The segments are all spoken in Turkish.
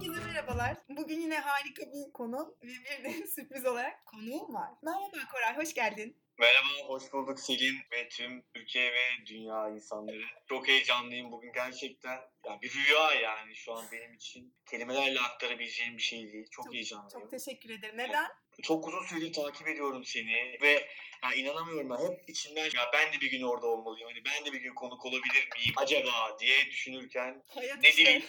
Herkese merhabalar. Bugün yine harika bir konu ve bir de sürpriz olarak konuğum var. Merhaba Koray, hoş geldin. Merhaba, hoş bulduk Selin ve tüm Türkiye ve dünya insanları. Çok heyecanlıyım bugün gerçekten. Yani bir rüya yani şu an benim için. Kelimelerle aktarabileceğim bir şey değil. Çok, Çok- heyecanlıyım. Çok teşekkür ederim. Neden? Çok uzun süredir takip ediyorum seni ve ya inanamıyorum ben hep içimden ya ben de bir gün orada olmalıyım. Hani ben de bir gün konuk olabilir miyim acaba diye düşünürken Hayat ne seni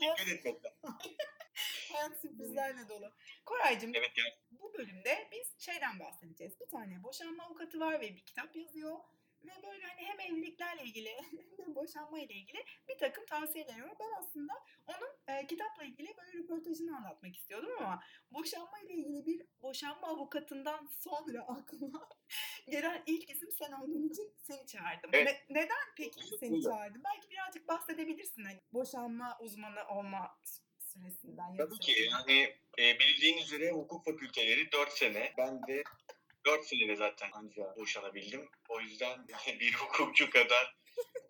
dikkat etmekten. hayat sürprizlerle dolu. Koraycığım, Evet yani bu bölümde biz şeyden bahsedeceğiz. Bir tane boşanma avukatı var ve bir kitap yazıyor. Ve böyle hani hem evliliklerle ilgili hem boşanma ile ilgili bir takım tavsiyeler var. Ben aslında onun e, kitapla ilgili böyle röportajını anlatmak istiyordum ama boşanma ile ilgili bir boşanma avukatından sonra aklıma gelen ilk isim sen olduğun için seni çağırdım. Evet. Ne- neden peki seni çağırdım? Belki birazcık bahsedebilirsin hani boşanma uzmanı olma süresinden. Tabii ki yani e, bildiğin üzere hukuk fakülteleri 4 sene. Ben de 4 senede zaten ancak boşanabildim. O yüzden yani bir hukukçu kadar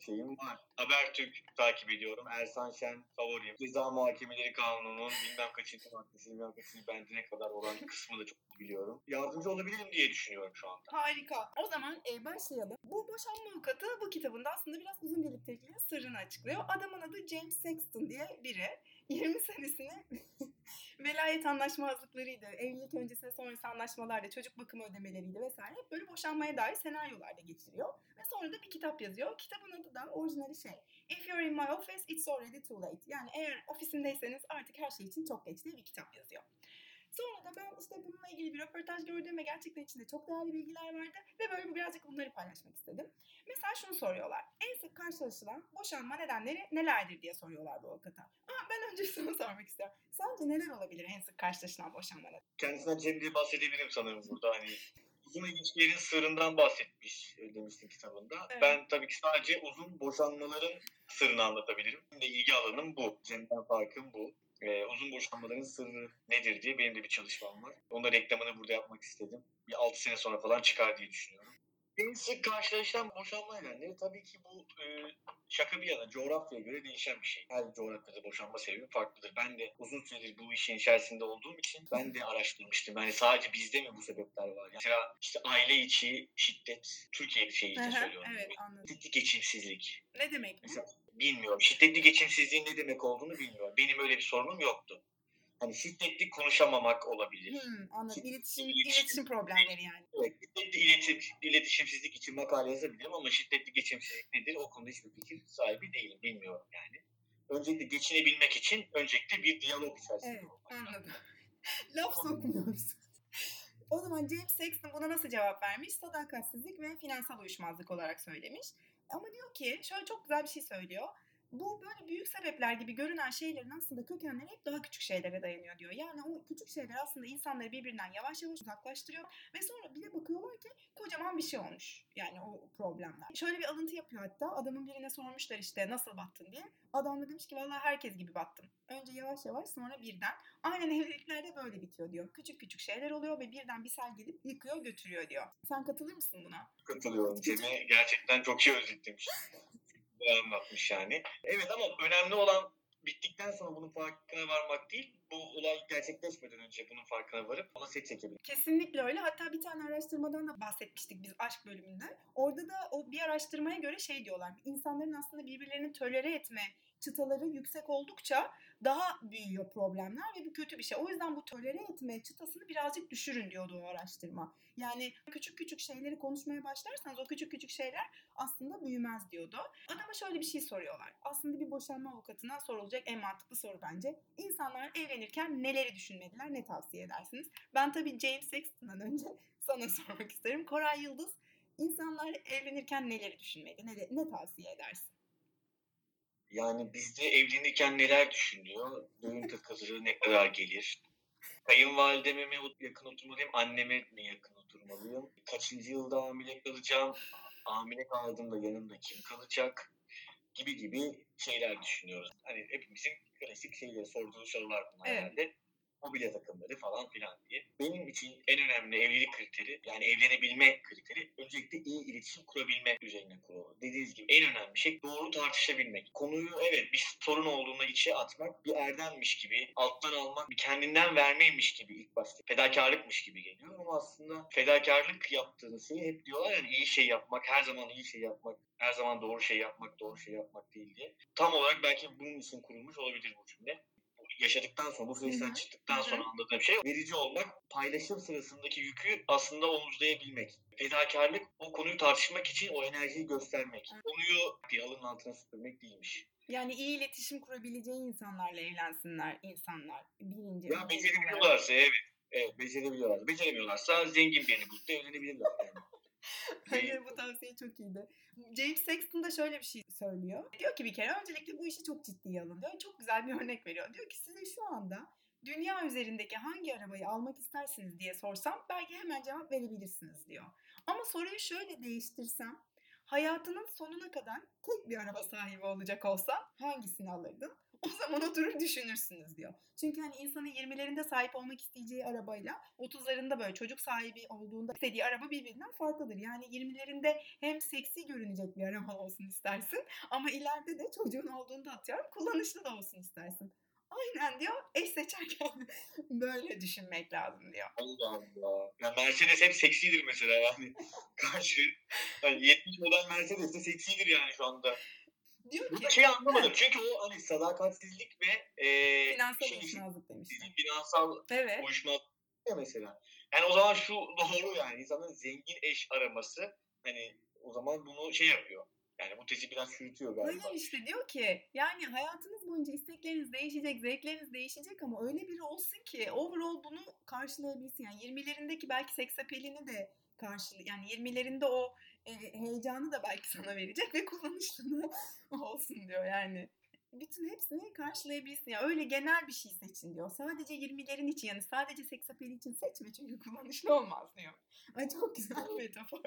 şeyim var. Habertürk takip ediyorum. Ersan Şen favorim. Ceza Muhakemeleri Kanunu'nun bilmem kaçıncı maddesi, bilmem kaçıncı bendine kadar olan kısmı da çok biliyorum. Yardımcı olabilirim diye düşünüyorum şu anda. Harika. O zaman e, başlayalım. Bu boşanma avukatı bu kitabında aslında biraz uzun birlikteliğinin sırrını açıklıyor. Adamın adı James Sexton diye biri. 20 senesini velayet anlaşmazlıklarıydı, evlilik öncesi sonrası anlaşmalardı, çocuk bakımı ödemeleriydi vesaire. Hep böyle boşanmaya dair senaryolarda geçiriyor. Ve sonra da bir kitap yazıyor. Kitabın adı da orijinali şey. If you're in my office, it's already too late. Yani eğer ofisindeyseniz artık her şey için çok geç diye bir kitap yazıyor. Sonra da ben işte bununla ilgili bir röportaj gördüm ve gerçekten içinde çok değerli bilgiler vardı ve böyle birazcık bunları paylaşmak istedim. Mesela şunu soruyorlar. En sık karşılaşılan boşanma nedenleri nelerdir diye soruyorlar bu avukata. Ama ben önce şunu sormak istiyorum. Sence neler olabilir en sık karşılaşılan boşanma nedeni? Kendisinden Cem diye bahsedebilirim sanırım burada. Hani uzun ilişkilerin sırrından bahsetmiş e, demiştin kitabında. Evet. Ben tabii ki sadece uzun boşanmaların sırrını anlatabilirim. Benim de ilgi alanım bu. Cem'den farkım bu. Ee, uzun boşanmaların sırrı nedir diye benim de bir çalışmam var. Onun da reklamını burada yapmak istedim. Bir 6 sene sonra falan çıkar diye düşünüyorum. En sık karşılaşılan boşanma nedenleri tabii ki bu e, şaka bir yana coğrafyaya göre değişen bir şey. Her coğrafyada boşanma sebebi farklıdır. Ben de uzun süredir bu işin içerisinde olduğum için ben de araştırmıştım. Yani sadece bizde mi bu sebepler var? Yani mesela işte aile içi şiddet, Türkiye şeyi hı, söylüyorum. evet. Şiddetli geçimsizlik. Ne demek bu? Mesela bilmiyorum. Şiddetli geçimsizliğin ne demek olduğunu bilmiyorum. Benim öyle bir sorunum yoktu. Hani şiddetli konuşamamak olabilir. Hmm, anladım. İletişim, iletişim- iletişim problemleri yani. Evet, şiddetli iletim, iletişimsizlik için makale yazabilirim ama şiddetli geçimsizlik nedir o konuda hiçbir fikir sahibi değilim. Bilmiyorum yani. Öncelikle geçinebilmek için öncelikle bir diyalog içerisinde Evet olmak anladım. Laf sokmuyoruz. O zaman James Sexton buna nasıl cevap vermiş? Sadakatsizlik ve finansal uyuşmazlık olarak söylemiş. Ama diyor ki şöyle çok güzel bir şey söylüyor. Bu böyle büyük sebepler gibi görünen şeylerin aslında kökenleri hep daha küçük şeylere dayanıyor diyor. Yani o küçük şeyler aslında insanları birbirinden yavaş yavaş uzaklaştırıyor. Ve sonra bir de bakıyorlar ki kocaman bir şey olmuş. Yani o problemler. Şöyle bir alıntı yapıyor hatta. Adamın birine sormuşlar işte nasıl battın diye. Adam da demiş ki vallahi herkes gibi battım. Önce yavaş yavaş sonra birden. Aynen evliliklerde böyle bitiyor diyor. Küçük küçük şeyler oluyor ve birden bir sel gelip yıkıyor götürüyor diyor. Sen katılır mısın buna? Katılıyorum. Cem'e gerçekten çok iyi özetlemiş. Anlatmış yani. Evet ama önemli olan bittikten sonra bunun farkına varmak değil. Bu olay gerçekleşmeden önce bunun farkına varıp ona set çekebilmek. Kesinlikle öyle. Hatta bir tane araştırmadan da bahsetmiştik biz aşk bölümünde. Orada da o bir araştırmaya göre şey diyorlar. İnsanların aslında birbirlerini tölere etme çıtaları yüksek oldukça daha büyüyor problemler ve bu kötü bir şey. O yüzden bu tölere etme çıtasını birazcık düşürün diyordu o araştırma. Yani küçük küçük şeyleri konuşmaya başlarsanız o küçük küçük şeyler aslında büyümez diyordu. Adama şöyle bir şey soruyorlar. Aslında bir boşanma avukatına sorulacak en mantıklı soru bence. İnsanlar evlenirken neleri düşünmeliler, ne tavsiye edersiniz? Ben tabii James Sexton'dan önce sana sormak isterim. Koray Yıldız, insanlar evlenirken neleri düşünmeli, ne, ne tavsiye edersin? Yani bizde evlenirken neler düşünüyor? Düğün takıları ne kadar gelir? Kayınvalideme mi yakın oturmalıyım, anneme mi yakın oturmalıyım? Kaçıncı yılda hamile kalacağım? Hamile kaldığımda yanımda kim kalacak? Gibi gibi şeyler düşünüyoruz. Hani hepimizin klasik şeyleri sorduğu sorular bunlar Evet. herhalde. Mobilya takımları falan filan diye. Benim için en önemli evlilik kriteri yani evlenebilme kriteri öncelikle iyi iletişim kurabilme üzerine kurulu. Dediğiniz gibi en önemli şey doğru tartışabilmek. Konuyu evet bir sorun olduğunda içe atmak bir erdemmiş gibi alttan almak bir kendinden vermeymiş gibi ilk başta fedakarlıkmış gibi geliyor ama aslında fedakarlık yaptığınız şey hep diyorlar yani iyi şey yapmak her zaman iyi şey yapmak her zaman doğru şey yapmak doğru şey yapmak değil diye. Tam olarak belki bunun için kurulmuş olabilir bu cümle yaşadıktan sonra, bu süreçten çıktıktan sonra anladığım şey verici olmak, paylaşım sırasındaki yükü aslında omuzlayabilmek. Fedakarlık o konuyu tartışmak için o enerjiyi göstermek. Konuyu bir alın altına süpürmek değilmiş. Yani iyi iletişim kurabileceği insanlarla evlensinler insanlar. Birinci. Ya becerebiliyorlarsa evet. Evet becerebiliyorlar. Beceremiyorlarsa zengin birini bulup da evlenebilirler. Yani. Bence bu tavsiye çok iyiydi. James Sexton da şöyle bir şey söylüyor. Diyor ki bir kere öncelikle bu işi çok ciddiye alın diyor. Çok güzel bir örnek veriyor. Diyor ki size şu anda dünya üzerindeki hangi arabayı almak istersiniz diye sorsam belki hemen cevap verebilirsiniz diyor. Ama soruyu şöyle değiştirsem hayatının sonuna kadar tek bir araba sahibi olacak olsan hangisini alırdın? O zaman oturur düşünürsünüz diyor. Çünkü hani insanın 20'lerinde sahip olmak isteyeceği arabayla 30'larında böyle çocuk sahibi olduğunda istediği araba birbirinden farklıdır. Yani 20'lerinde hem seksi görünecek bir araba olsun istersin ama ileride de çocuğun olduğunda atıyorum kullanışlı da olsun istersin. Aynen diyor. Eş seçerken böyle düşünmek lazım diyor. Allah Allah. Ya Mercedes hep seksidir mesela yani. Karşı yani 70 model Mercedes de seksidir yani şu anda. Diyor Bu ki şey anlamadım. Çünkü o hani sadakatsizlik ve e, finansal şey, uyuşmazlık demişler. finansal Evet. uyuşmazlık ya mesela. Yani o zaman şu doğru yani insanın zengin eş araması hani o zaman bunu şey yapıyor. Yani bu tezi biraz çürütüyor galiba. Hayır işte diyor ki yani hayatınız boyunca istekleriniz değişecek, zevkleriniz değişecek ama öyle biri olsun ki overall bunu karşılayabilsin. Yani 20'lerindeki belki seks apelini de karşılı yani 20'lerinde o e, heyecanı da belki sana verecek ve kullanışlı da olsun diyor yani. Bütün hepsini karşılayabilsin. Yani öyle genel bir şey seçin diyor. Sadece 20'lerin için yani sadece seks apeli için seçme çünkü kullanışlı olmaz diyor. Ay çok güzel bir metafor.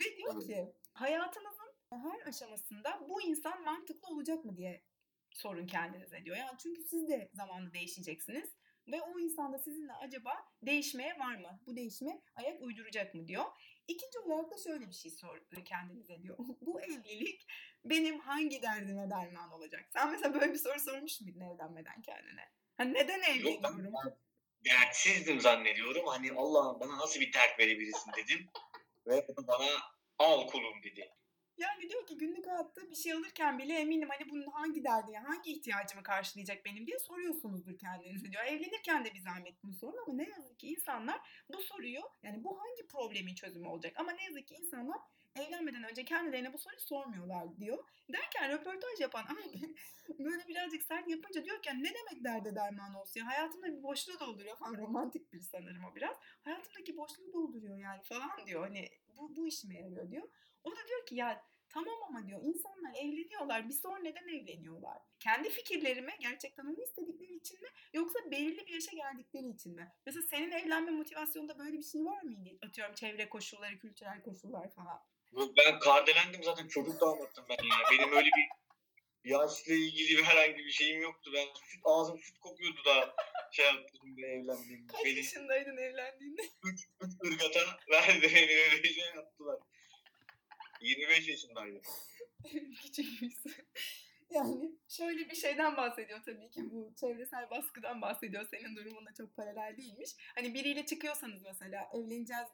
Ve diyor ki hayatınızın her aşamasında bu insan mantıklı olacak mı diye sorun kendinize diyor. Yani çünkü siz de zamanla değişeceksiniz ve o insan da sizinle acaba değişmeye var mı? Bu değişime ayak uyduracak mı diyor. İkinci olarak da şöyle bir şey sor kendinize diyor. Bu evlilik benim hangi derdime derman olacak? Sen mesela böyle bir soru sormuş muydun evlenmeden kendine? Hani neden evleniyorum? dertsizdim zannediyorum. Hani Allah'ım bana nasıl bir dert verebilirsin dedim. Ve bana al kulum dedi. Yani diyor ki günlük hayatta bir şey alırken bile eminim hani bunun hangi derdi, yani hangi ihtiyacımı karşılayacak benim diye soruyorsunuzdur kendinize diyor. Evlenirken de bir zahmet bunu sorun ama ne yazık ki insanlar bu soruyu yani bu hangi problemin çözümü olacak ama ne yazık ki insanlar evlenmeden önce kendilerine bu soruyu sormuyorlar diyor. Derken röportaj yapan abi böyle birazcık sert yapınca diyor ki ne demek derde derman olsun ya hayatımda bir boşluğu dolduruyor falan romantik bir sanırım o biraz. Hayatımdaki boşluğu dolduruyor yani falan diyor hani bu, bu işime yarıyor diyor. O da diyor ki ya tamam ama diyor insanlar evleniyorlar bir sonra neden evleniyorlar? Kendi fikirlerime gerçekten onu istedikleri için mi yoksa belirli bir yaşa geldikleri için mi? Mesela senin evlenme motivasyonunda böyle bir şey var mıydı? Atıyorum çevre koşulları, kültürel koşullar falan. Ben kardelendim zaten çocuk damattım ben ya. Benim öyle bir yaşla ilgili herhangi bir şeyim yoktu. Ben süt, ağzım süt kokuyordu da şey yaptım da evlendim. Kaç Beni yaşındaydın evlendiğinde? üç, üç ırgata verdi beni öyle şey yaptılar. 25 yaşındaydım. Küçükmüşsün. Yani şöyle bir şeyden bahsediyor tabii ki bu çevresel baskıdan bahsediyor. Senin durumunla çok paralel değilmiş. Hani biriyle çıkıyorsanız mesela evleneceğiz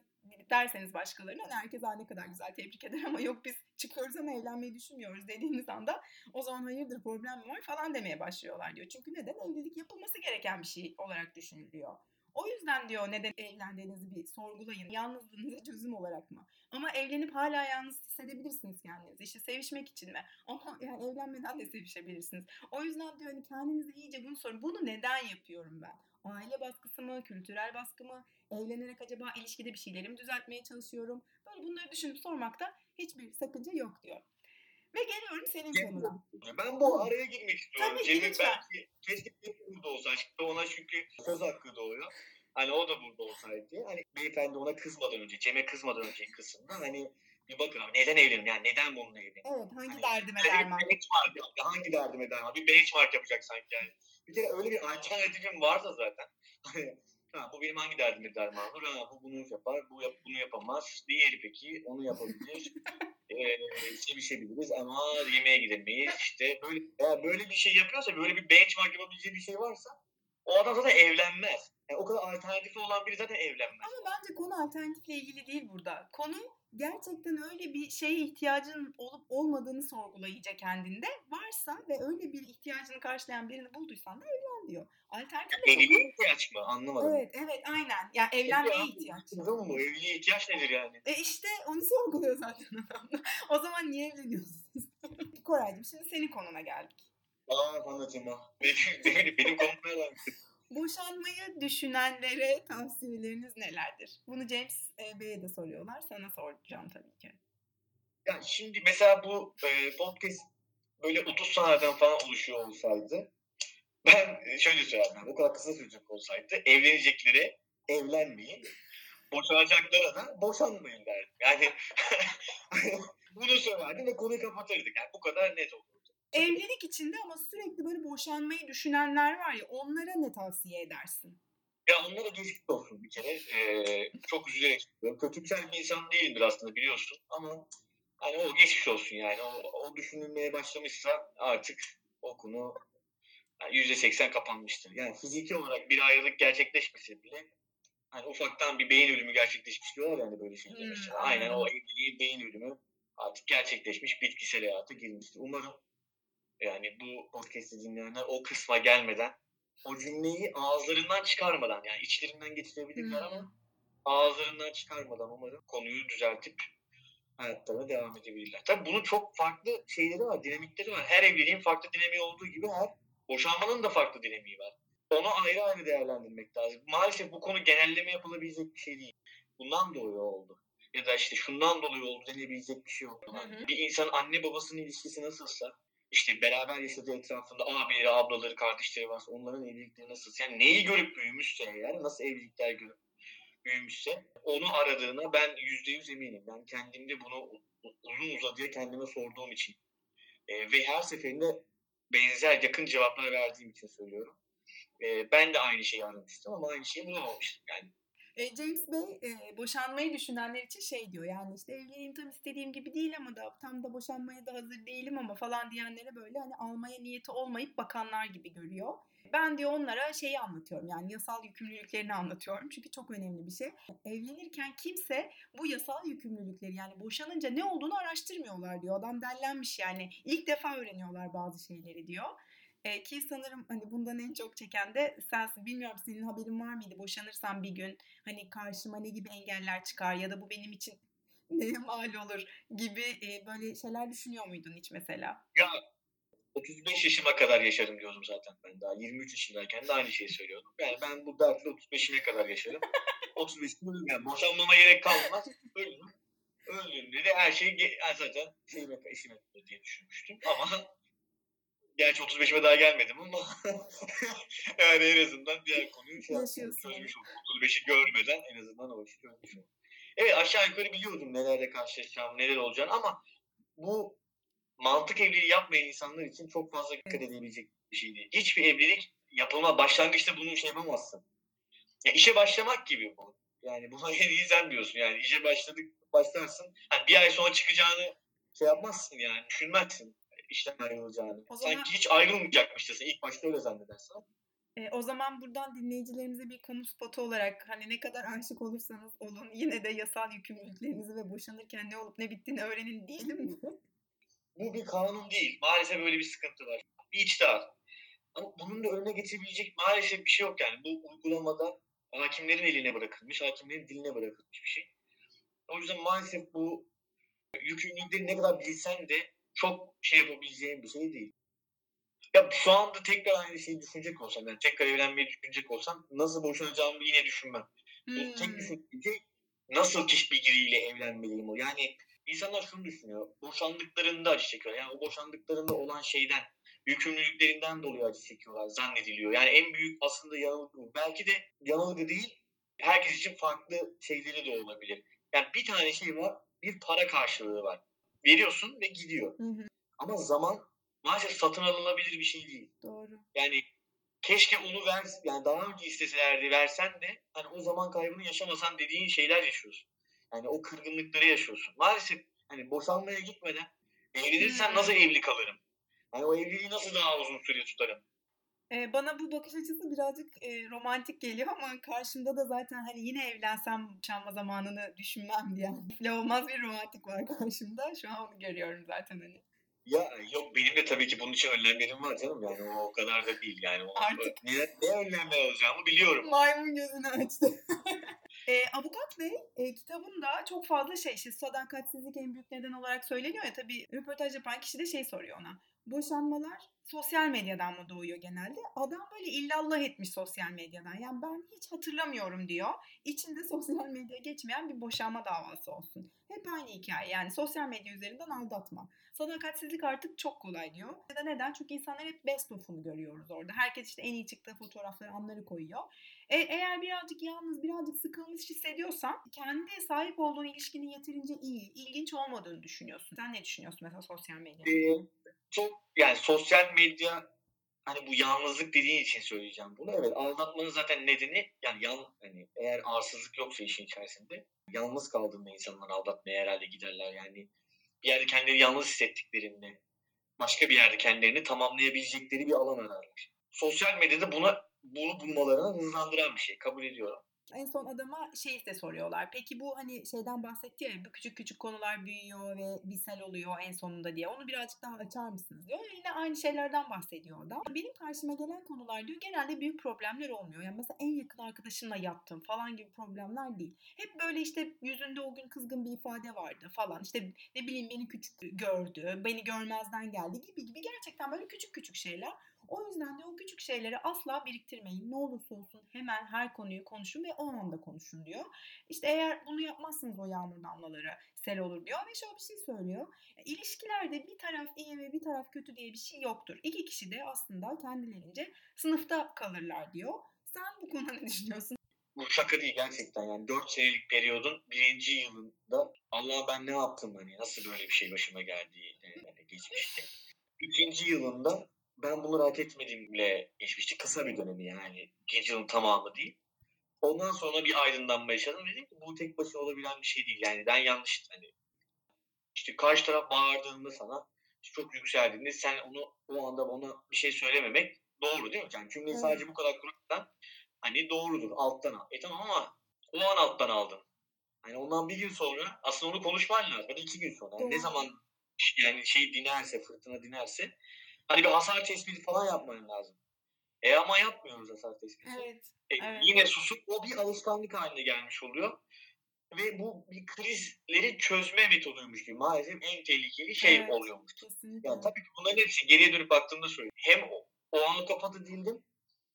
derseniz başkalarına hani herkes "Aa, ne kadar güzel tebrik eder ama yok biz çıkıyoruz ama evlenmeyi düşünmüyoruz dediğiniz anda o zaman hayırdır problem mi var falan demeye başlıyorlar diyor. Çünkü neden evlilik yapılması gereken bir şey olarak düşünülüyor. O yüzden diyor neden evlendiğinizi bir sorgulayın. Yalnızlığınıza çözüm olarak mı? Ama evlenip hala yalnız hissedebilirsiniz kendinizi. İşte sevişmek için mi? Ama yani evlenmeden de sevişebilirsiniz. O yüzden diyor hani kendinize iyice bunu sorun. Bunu neden yapıyorum ben? Aile baskısı mı? Kültürel baskı mı? Evlenerek acaba ilişkide bir şeyleri mi düzeltmeye çalışıyorum? Böyle bunları düşünüp sormakta hiçbir sakınca yok diyor. Ve geliyorum senin konuna. Ben bu araya girmek istiyorum. Tabii lütfen. belki keşke burada olsa. Şimdi ona çünkü söz hakkı doğuyor. Hani o da burada olsaydı. Hani beyefendi ona kızmadan önce, Cem'e kızmadan önceki kısımda hani Bir bakın abi neden evlenin? Yani neden bununla evlenin? Evet hangi Hani derdime bir derman. benchmark yap. Hangi derdime derman? Bir benchmark yapacak sanki yani. Bir kere öyle bir alternatifim varsa zaten. Hani ha, bu benim hangi derdime derman olur? Ha, bu bunu yapar, bu yap, bunu yapamaz. Diğeri peki onu yapabilir. ee, sevişebiliriz ama yemeğe gidemeyiz. İşte böyle, eğer böyle bir şey yapıyorsa, böyle bir benchmark yapabileceği bir şey varsa o adam zaten evlenmez. Yani o kadar alternatifi olan biri zaten evlenmez. Ama bence konu alternatifle ilgili değil burada. Konu gerçekten öyle bir şeye ihtiyacın olup olmadığını sorgula iyice kendinde. Varsa ve öyle bir ihtiyacını karşılayan birini bulduysan da evlen diyor. Alternatifle çok... Evliliğe ihtiyaç mı? Anlamadım. Evet, evet aynen. Ya evlenmeye Ya, ihtiyaç. Tamam bu evliliğe ihtiyaç nedir yani? E işte onu sorguluyor zaten adam da. O zaman niye evleniyorsunuz? Koraycığım şimdi senin konuna geldik. Aa anlatayım ha. Benim, benim, benim konum nereden? Boşanmayı düşünenlere tavsiyeleriniz nelerdir? Bunu James e, Bey'e de soruyorlar. Sana soracağım tabii ki. Ya şimdi mesela bu e, podcast böyle 30 saniyeden falan oluşuyor olsaydı ben e, şöyle söylerdim. O kadar kısa sürecek olsaydı evleneceklere evlenmeyin. Boşanacaklara da boşanmayın derdim. Yani bunu söylerdim ve konuyu kapatırdık. Yani bu kadar net olurdu. Evlilik içinde ama sürekli böyle boşanmayı düşünenler var ya onlara ne tavsiye edersin? Ya onlara geçmiş olsun bir kere. Ee, çok üzülerek söylüyorum. Kötümser bir insan değilimdir aslında biliyorsun. Ama hani o geçmiş olsun yani. O, o düşünülmeye başlamışsa artık o konu yani %80 kapanmıştır. Yani fiziki olarak bir ayrılık gerçekleşmese bile hani ufaktan bir beyin ölümü gerçekleşmiş diyorlar yani böyle şeyler. Hmm. Aynen o evliliğin beyin ölümü artık gerçekleşmiş, bitkisel hayata girmiştir. Umarım yani bu podcast'i dinleyenler o kısma gelmeden o cümleyi ağızlarından çıkarmadan yani içlerinden geçirebilirler Hmm. ama ağızlarından çıkarmadan umarım konuyu düzeltip hayatlarına devam edebilirler. Tabii bunun çok farklı şeyleri var, dinamikleri var. Her evliliğin farklı dinamiği olduğu gibi her boşanmanın da farklı dinamiği var. Onu ayrı ayrı değerlendirmek lazım. Maalesef bu konu genelleme yapılabilecek bir şey değil. Bundan dolayı oldu. Ya da işte şundan dolayı oldu denebilecek bir şey yok. Hı hı. Bir insan anne babasının ilişkisi nasılsa işte beraber yaşadığı etrafında abileri, ablaları, kardeşleri varsa onların evlilikleri nasıl? Yani neyi görüp büyümüşse eğer, nasıl evlilikler görüp büyümüşse onu aradığına ben yüzde yüz eminim. Ben kendimde bunu uzun uzadıya kendime sorduğum için e, ve her seferinde benzer yakın cevaplar verdiğim için söylüyorum. E, ben de aynı şeyi aramıştım ama aynı şeyi bulamamıştım. Yani E, James Bey e, boşanmayı düşünenler için şey diyor yani işte evliliğim tam istediğim gibi değil ama da tam da boşanmaya da hazır değilim ama falan diyenlere böyle hani almaya niyeti olmayıp bakanlar gibi görüyor. Ben diyor onlara şeyi anlatıyorum yani yasal yükümlülüklerini anlatıyorum çünkü çok önemli bir şey. Evlenirken kimse bu yasal yükümlülükleri yani boşanınca ne olduğunu araştırmıyorlar diyor. Adam dellenmiş yani ilk defa öğreniyorlar bazı şeyleri diyor. E, ki sanırım hani bundan en çok çeken de sensin. Bilmiyorum senin haberin var mıydı? Boşanırsam bir gün hani karşıma ne gibi engeller çıkar ya da bu benim için neye mal olur gibi e, böyle şeyler düşünüyor muydun hiç mesela? 35 yaşıma kadar yaşarım diyordum zaten ben daha. 23 yaşındayken de aynı şeyi söylüyordum. Yani ben bu dertle 35'ine kadar yaşarım. 35'ine ölürüm. Yani boşanmama gerek kalmaz. Ölürüm. Öldüğümde de her şey zaten şeyime, kalır diye düşünmüştüm. Ama gerçi 35'ime daha gelmedim ama yani en azından diğer konuyu şey çözmüş oldum. 35'i görmeden en azından o işi çözmüş. Evet aşağı yukarı biliyordum nelerle karşılaşacağım, neler olacağını ama bu mantık evliliği yapmayan insanlar için çok fazla dikkat edebilecek bir şey değil. Hiçbir evlilik yapılma başlangıçta bunu şey yapamazsın. Ya işe başlamak gibi bu. Yani buna en iyi sen diyorsun. Yani işe başladık başlarsın. Hani bir ay sonra çıkacağını şey yapmazsın yani. Düşünmezsin işten ayrılacağını. O zaman- Sanki hiç ayrılmayacakmışçasın. İlk başta öyle zannedersin. E, o zaman buradan dinleyicilerimize bir kamu spotu olarak hani ne kadar aşık olursanız olun yine de yasal yükümlülüklerinizi ve boşanırken ne olup ne bittiğini öğrenin diyelim mi? Bu bir kanun değil. Maalesef böyle bir sıkıntı var. Bir içtihat. Ama bunun da önüne geçebilecek maalesef bir şey yok yani. Bu uygulamada hakimlerin eline bırakılmış, hakimlerin diline bırakılmış bir şey. O yüzden maalesef bu yükümlülükleri ne kadar bilsen de çok şey yapabileceğin bir şey değil. Ya şu anda tekrar aynı şeyi düşünecek olsam, yani tekrar evlenmeyi düşünecek olsam nasıl boşanacağımı yine düşünmem. Bu tek Hmm. düşündüğüm şey nasıl kişi biriyle evlenmeliyim o. Yani insanlar şunu düşünüyor. Boşandıklarında acı çekiyorlar. Yani o boşandıklarında olan şeyden, yükümlülüklerinden dolayı acı çekiyorlar zannediliyor. Yani en büyük aslında yanılgı bu. Belki de yanılgı değil, herkes için farklı şeyleri de olabilir. Yani bir tane şey var, bir para karşılığı var. Veriyorsun ve gidiyor. Hı hı. Ama zaman maalesef satın alınabilir bir şey değil. Doğru. Yani keşke onu ver, yani daha önce isteselerdi versen de hani o zaman kaybını yaşamasan dediğin şeyler yaşıyorsun. Yani o kırgınlıkları yaşıyorsun. Maalesef hani boşanmaya gitmeden evlenirsen Hmm. nasıl evli kalırım? Hani o evliliği nasıl daha uzun süre tutarım? Ee, bana bu bakış açısı birazcık e, romantik geliyor ama karşımda da zaten hani yine evlensem boşanma zamanını düşünmem diye. Lafla olmaz bir romantik var karşımda. Şu an onu görüyorum zaten hani. Ya yok benim de tabii ki bunun için önlemlerim var canım yani o, o kadar da değil yani. O, Artık- Ne, ne önlemler alacağımı biliyorum. Maymun gözünü açtı. e, Avukat Bey e, kitabında çok fazla şey, işte sadakatsizlik en büyük neden olarak söyleniyor ya tabii röportaj yapan kişi de şey soruyor ona. Boşanmalar sosyal medyadan mı doğuyor genelde? Adam böyle illallah etmiş sosyal medyadan. Yani ben hiç hatırlamıyorum diyor. İçinde sosyal medya geçmeyen bir boşanma davası olsun. Hep aynı hikaye yani sosyal medya üzerinden aldatma. Sadakatsizlik artık çok kolay diyor. Ya da neden? Çünkü insanlar hep best of'unu görüyoruz orada. Herkes işte en iyi çıktığı fotoğrafları, anları koyuyor. E, eğer birazcık yalnız, birazcık sıkılmış hissediyorsan kendi sahip olduğun ilişkinin yeterince iyi, ilginç olmadığını düşünüyorsun. Sen ne düşünüyorsun mesela sosyal medyada? Çok yani sosyal medya hani bu yalnızlık dediğin için söyleyeceğim bunu. Evet aldatmanın zaten nedeni yani yan, hani eğer arsızlık yoksa işin içerisinde yalnız kaldığında insanlar aldatmaya herhalde giderler yani. Bir yerde kendileri yalnız hissettiklerinde başka bir yerde kendilerini tamamlayabilecekleri bir alan ararlar. Sosyal medyada buna bunu bulmalarını hızlandıran bir şey. Kabul ediyorum. En son adama şey de soruyorlar. Peki bu hani şeyden bahsetti ya bu küçük küçük konular büyüyor ve bisel oluyor en sonunda diye. Onu birazcık daha açar mısınız diyor. Yine aynı şeylerden bahsediyor adam. Benim karşıma gelen konular diyor genelde büyük problemler olmuyor. Yani mesela en yakın arkadaşımla yattım falan gibi problemler değil. Hep böyle işte yüzünde o gün kızgın bir ifade vardı falan. İşte ne bileyim beni küçük gördü, beni görmezden geldi gibi gibi gerçekten böyle küçük küçük şeyler. O yüzden de o küçük şeyleri asla biriktirmeyin. Ne olursa olsun hemen her konuyu konuşun ve o anda konuşun diyor. İşte eğer bunu yapmazsanız o yağmur damlaları sel olur diyor ve şöyle bir şey söylüyor. İlişkilerde bir taraf iyi ve bir taraf kötü diye bir şey yoktur. İki kişi de aslında kendilerince sınıfta kalırlar diyor. Sen bu konuda ne düşünüyorsun? bu şaka değil gerçekten yani 4 senelik periyodun birinci yılında Allah ben ne yaptım hani nasıl böyle bir şey başıma geldi yani geçmişte. İkinci yılında ben bunu hak etmediğimle geçmişti. Kısa bir dönemi yani. Yılın tamamı değil. Ondan sonra bir aydınlanma yaşadım. Dedim ki bu tek başına olabilen bir şey değil. Yani ben yanlış hani işte karşı taraf bağırdığında sana çok yükseldiğinde sen onu o anda ona bir şey söylememek doğru değil mi? Yani cümleyi Evet. sadece bu kadar kurarsan hani doğrudur alttan al. E tamam ama o an alttan aldın. Hani ondan bir gün sonra aslında onu konuşman lazım. Yani iki gün sonra. Yani ne zaman yani şey dinerse, fırtına dinerse hani bir hasar tespiti falan yapman lazım. E ama yapmıyoruz hasar tespiti. Evet. E, evet. Yine susup o bir alışkanlık haline gelmiş oluyor. Ve bu bir krizleri çözme metoduymuş gibi maalesef en tehlikeli şey Evet. oluyormuş. Kesinlikle. Yani tabii ki bunların hepsi geriye dönüp baktığımda söylüyorum. Hem o, o anı kapadı değildim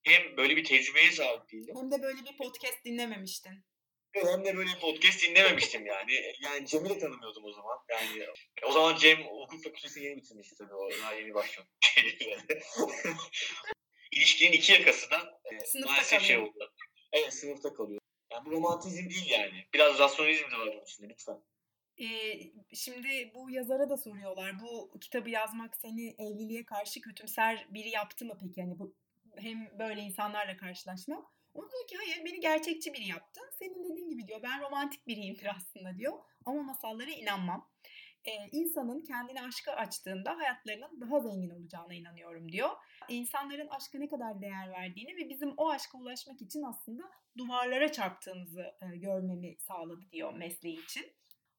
hem böyle bir tecrübeye sahip değildim. Hem de böyle bir podcast dinlememiştin. Hem de böyle podcast dinlememiştim yani. Yani Cem'i de tanımıyordum o zaman. Yani o zaman Cem hukuk fakültesini yeni bitirmişti tabii. O daha yeni başladı. İlişkinin iki yakası da e, Sınıfta maalesef şey oldu. Evet sınıfta kalıyor. Yani bu romantizm değil yani. Biraz rasyonalizm de var bunun içinde lütfen. Ee, şimdi bu yazara da soruyorlar. Bu kitabı yazmak seni evliliğe karşı kötümser biri yaptı mı peki? Yani bu hem böyle insanlarla karşılaşmak. O diyor ki hayır beni gerçekçi biri yaptı. Senin dediğin gibi diyor ben romantik biriyimdir aslında diyor. Ama masallara inanmam. Ee, insanın kendini aşka açtığında hayatlarının daha zengin olacağına inanıyorum diyor. İnsanların aşka ne kadar değer verdiğini ve bizim o aşka ulaşmak için aslında duvarlara çarptığımızı e, görmemi sağladı diyor mesleği için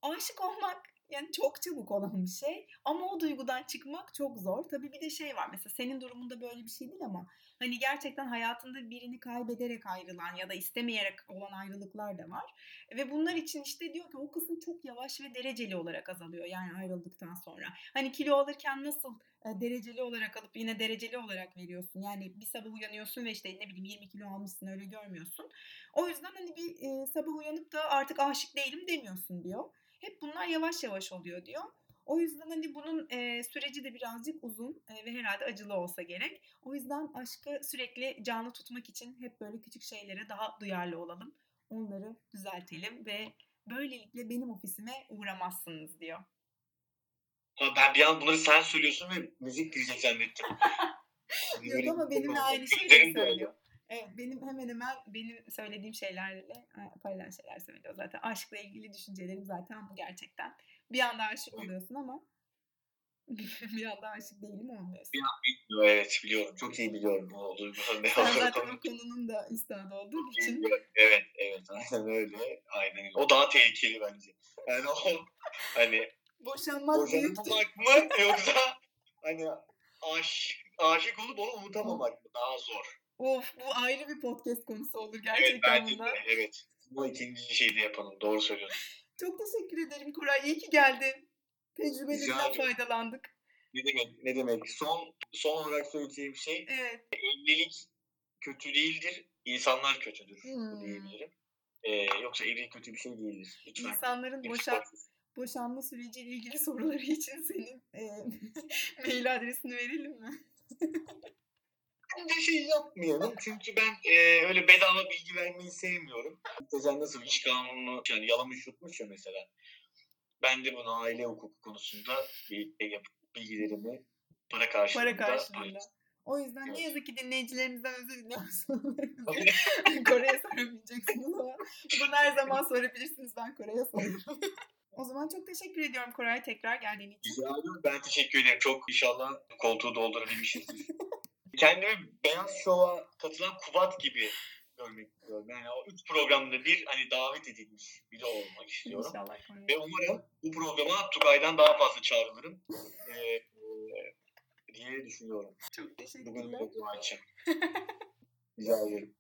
aşık olmak yani çok çabuk olan bir şey ama o duygudan çıkmak çok zor. Tabii bir de şey var mesela senin durumunda böyle bir şey değil ama hani gerçekten hayatında birini kaybederek ayrılan ya da istemeyerek olan ayrılıklar da var. Ve bunlar için işte diyor ki o kısım çok yavaş ve dereceli olarak azalıyor yani ayrıldıktan sonra. Hani kilo alırken nasıl e, dereceli olarak alıp yine dereceli olarak veriyorsun. Yani bir sabah uyanıyorsun ve işte ne bileyim 20 kilo almışsın öyle görmüyorsun. O yüzden hani bir e, sabah uyanıp da artık aşık değilim demiyorsun diyor. Hep bunlar yavaş yavaş oluyor diyor. O yüzden hani bunun e, süreci de birazcık uzun e, ve herhalde acılı olsa gerek. O yüzden aşkı sürekli canlı tutmak için hep böyle küçük şeylere daha duyarlı olalım. Onları düzeltelim ve Böylelikle benim ofisime uğramazsınız diyor. Ben bir an bunları sen söylüyorsun ve müzik girecek zannettim. Yok ama benimle aynı böyle. söylüyor. Evet benim hemen hemen benim söylediğim şeylerle e, paralel şeyler söylüyor zaten. Aşkla ilgili düşüncelerim zaten bu gerçekten. Bir anda aşık oluyorsun ama bir anda aşık değilim olmuyorsun. Evet biliyorum. Çok iyi biliyorum ne Sen olduğunu. zaten o konunun da üstadı olduğun için. Evet, evet. Aynen öyle. Aynen. O daha tehlikeli bence. Yani o hani Boşanmak boşanmamak mı yoksa hani aş, aşık olup onu unutamamak mı? Daha zor. Of bu ayrı bir podcast konusu olur Evet gerçekten de. bunlar. Evet. Bu ikinci şeyi de yapalım. Doğru söylüyorsun. Çok teşekkür ederim Kuray. İyi ki geldin. Tecrübelerinden faydalandık. Ne demek? Ne demek? Son son olarak söyleyeceğim şey Evet. evlilik kötü değildir. İnsanlar kötüdür Hmm. diyebilirim. Ee, yoksa evlilik kötü bir şey değildir. Lütfen. İnsanların boşan, boşanma süreciyle ilgili soruları için senin e, mail adresini verelim mi? Bence şey yapmayalım çünkü ben e, öyle bedava bilgi vermeyi sevmiyorum. Sen nasıl iş kanunu yani yalamış yutmuş ya mesela. Ben de bunu aile hukuku konusunda yap- bilgilerimi para karşılığında Para karşılığında. O yüzden ne Evet. yazık ki dinleyicilerimizden özür diliyorum sorularınızı. Kore'ye soramayacaksınız ama bunu her zaman sorabilirsiniz. Ben Kore'ye sorarım. o zaman çok teşekkür ediyorum Koray tekrar geldiğin için. Rica ederim. Ben teşekkür ederim. Çok inşallah koltuğu doldurabilmişizdir. Kendimi Beyaz Şov'a katılan Kubat gibi görmek istiyorum. Yani o üç programda bir hani davet edilmiş biri olmak istiyorum. İnşallah. Ve umarım bu programa Tugay'dan daha fazla çağrılırım ee, e, diye düşünüyorum. Çok Bugün için. Rica ederim.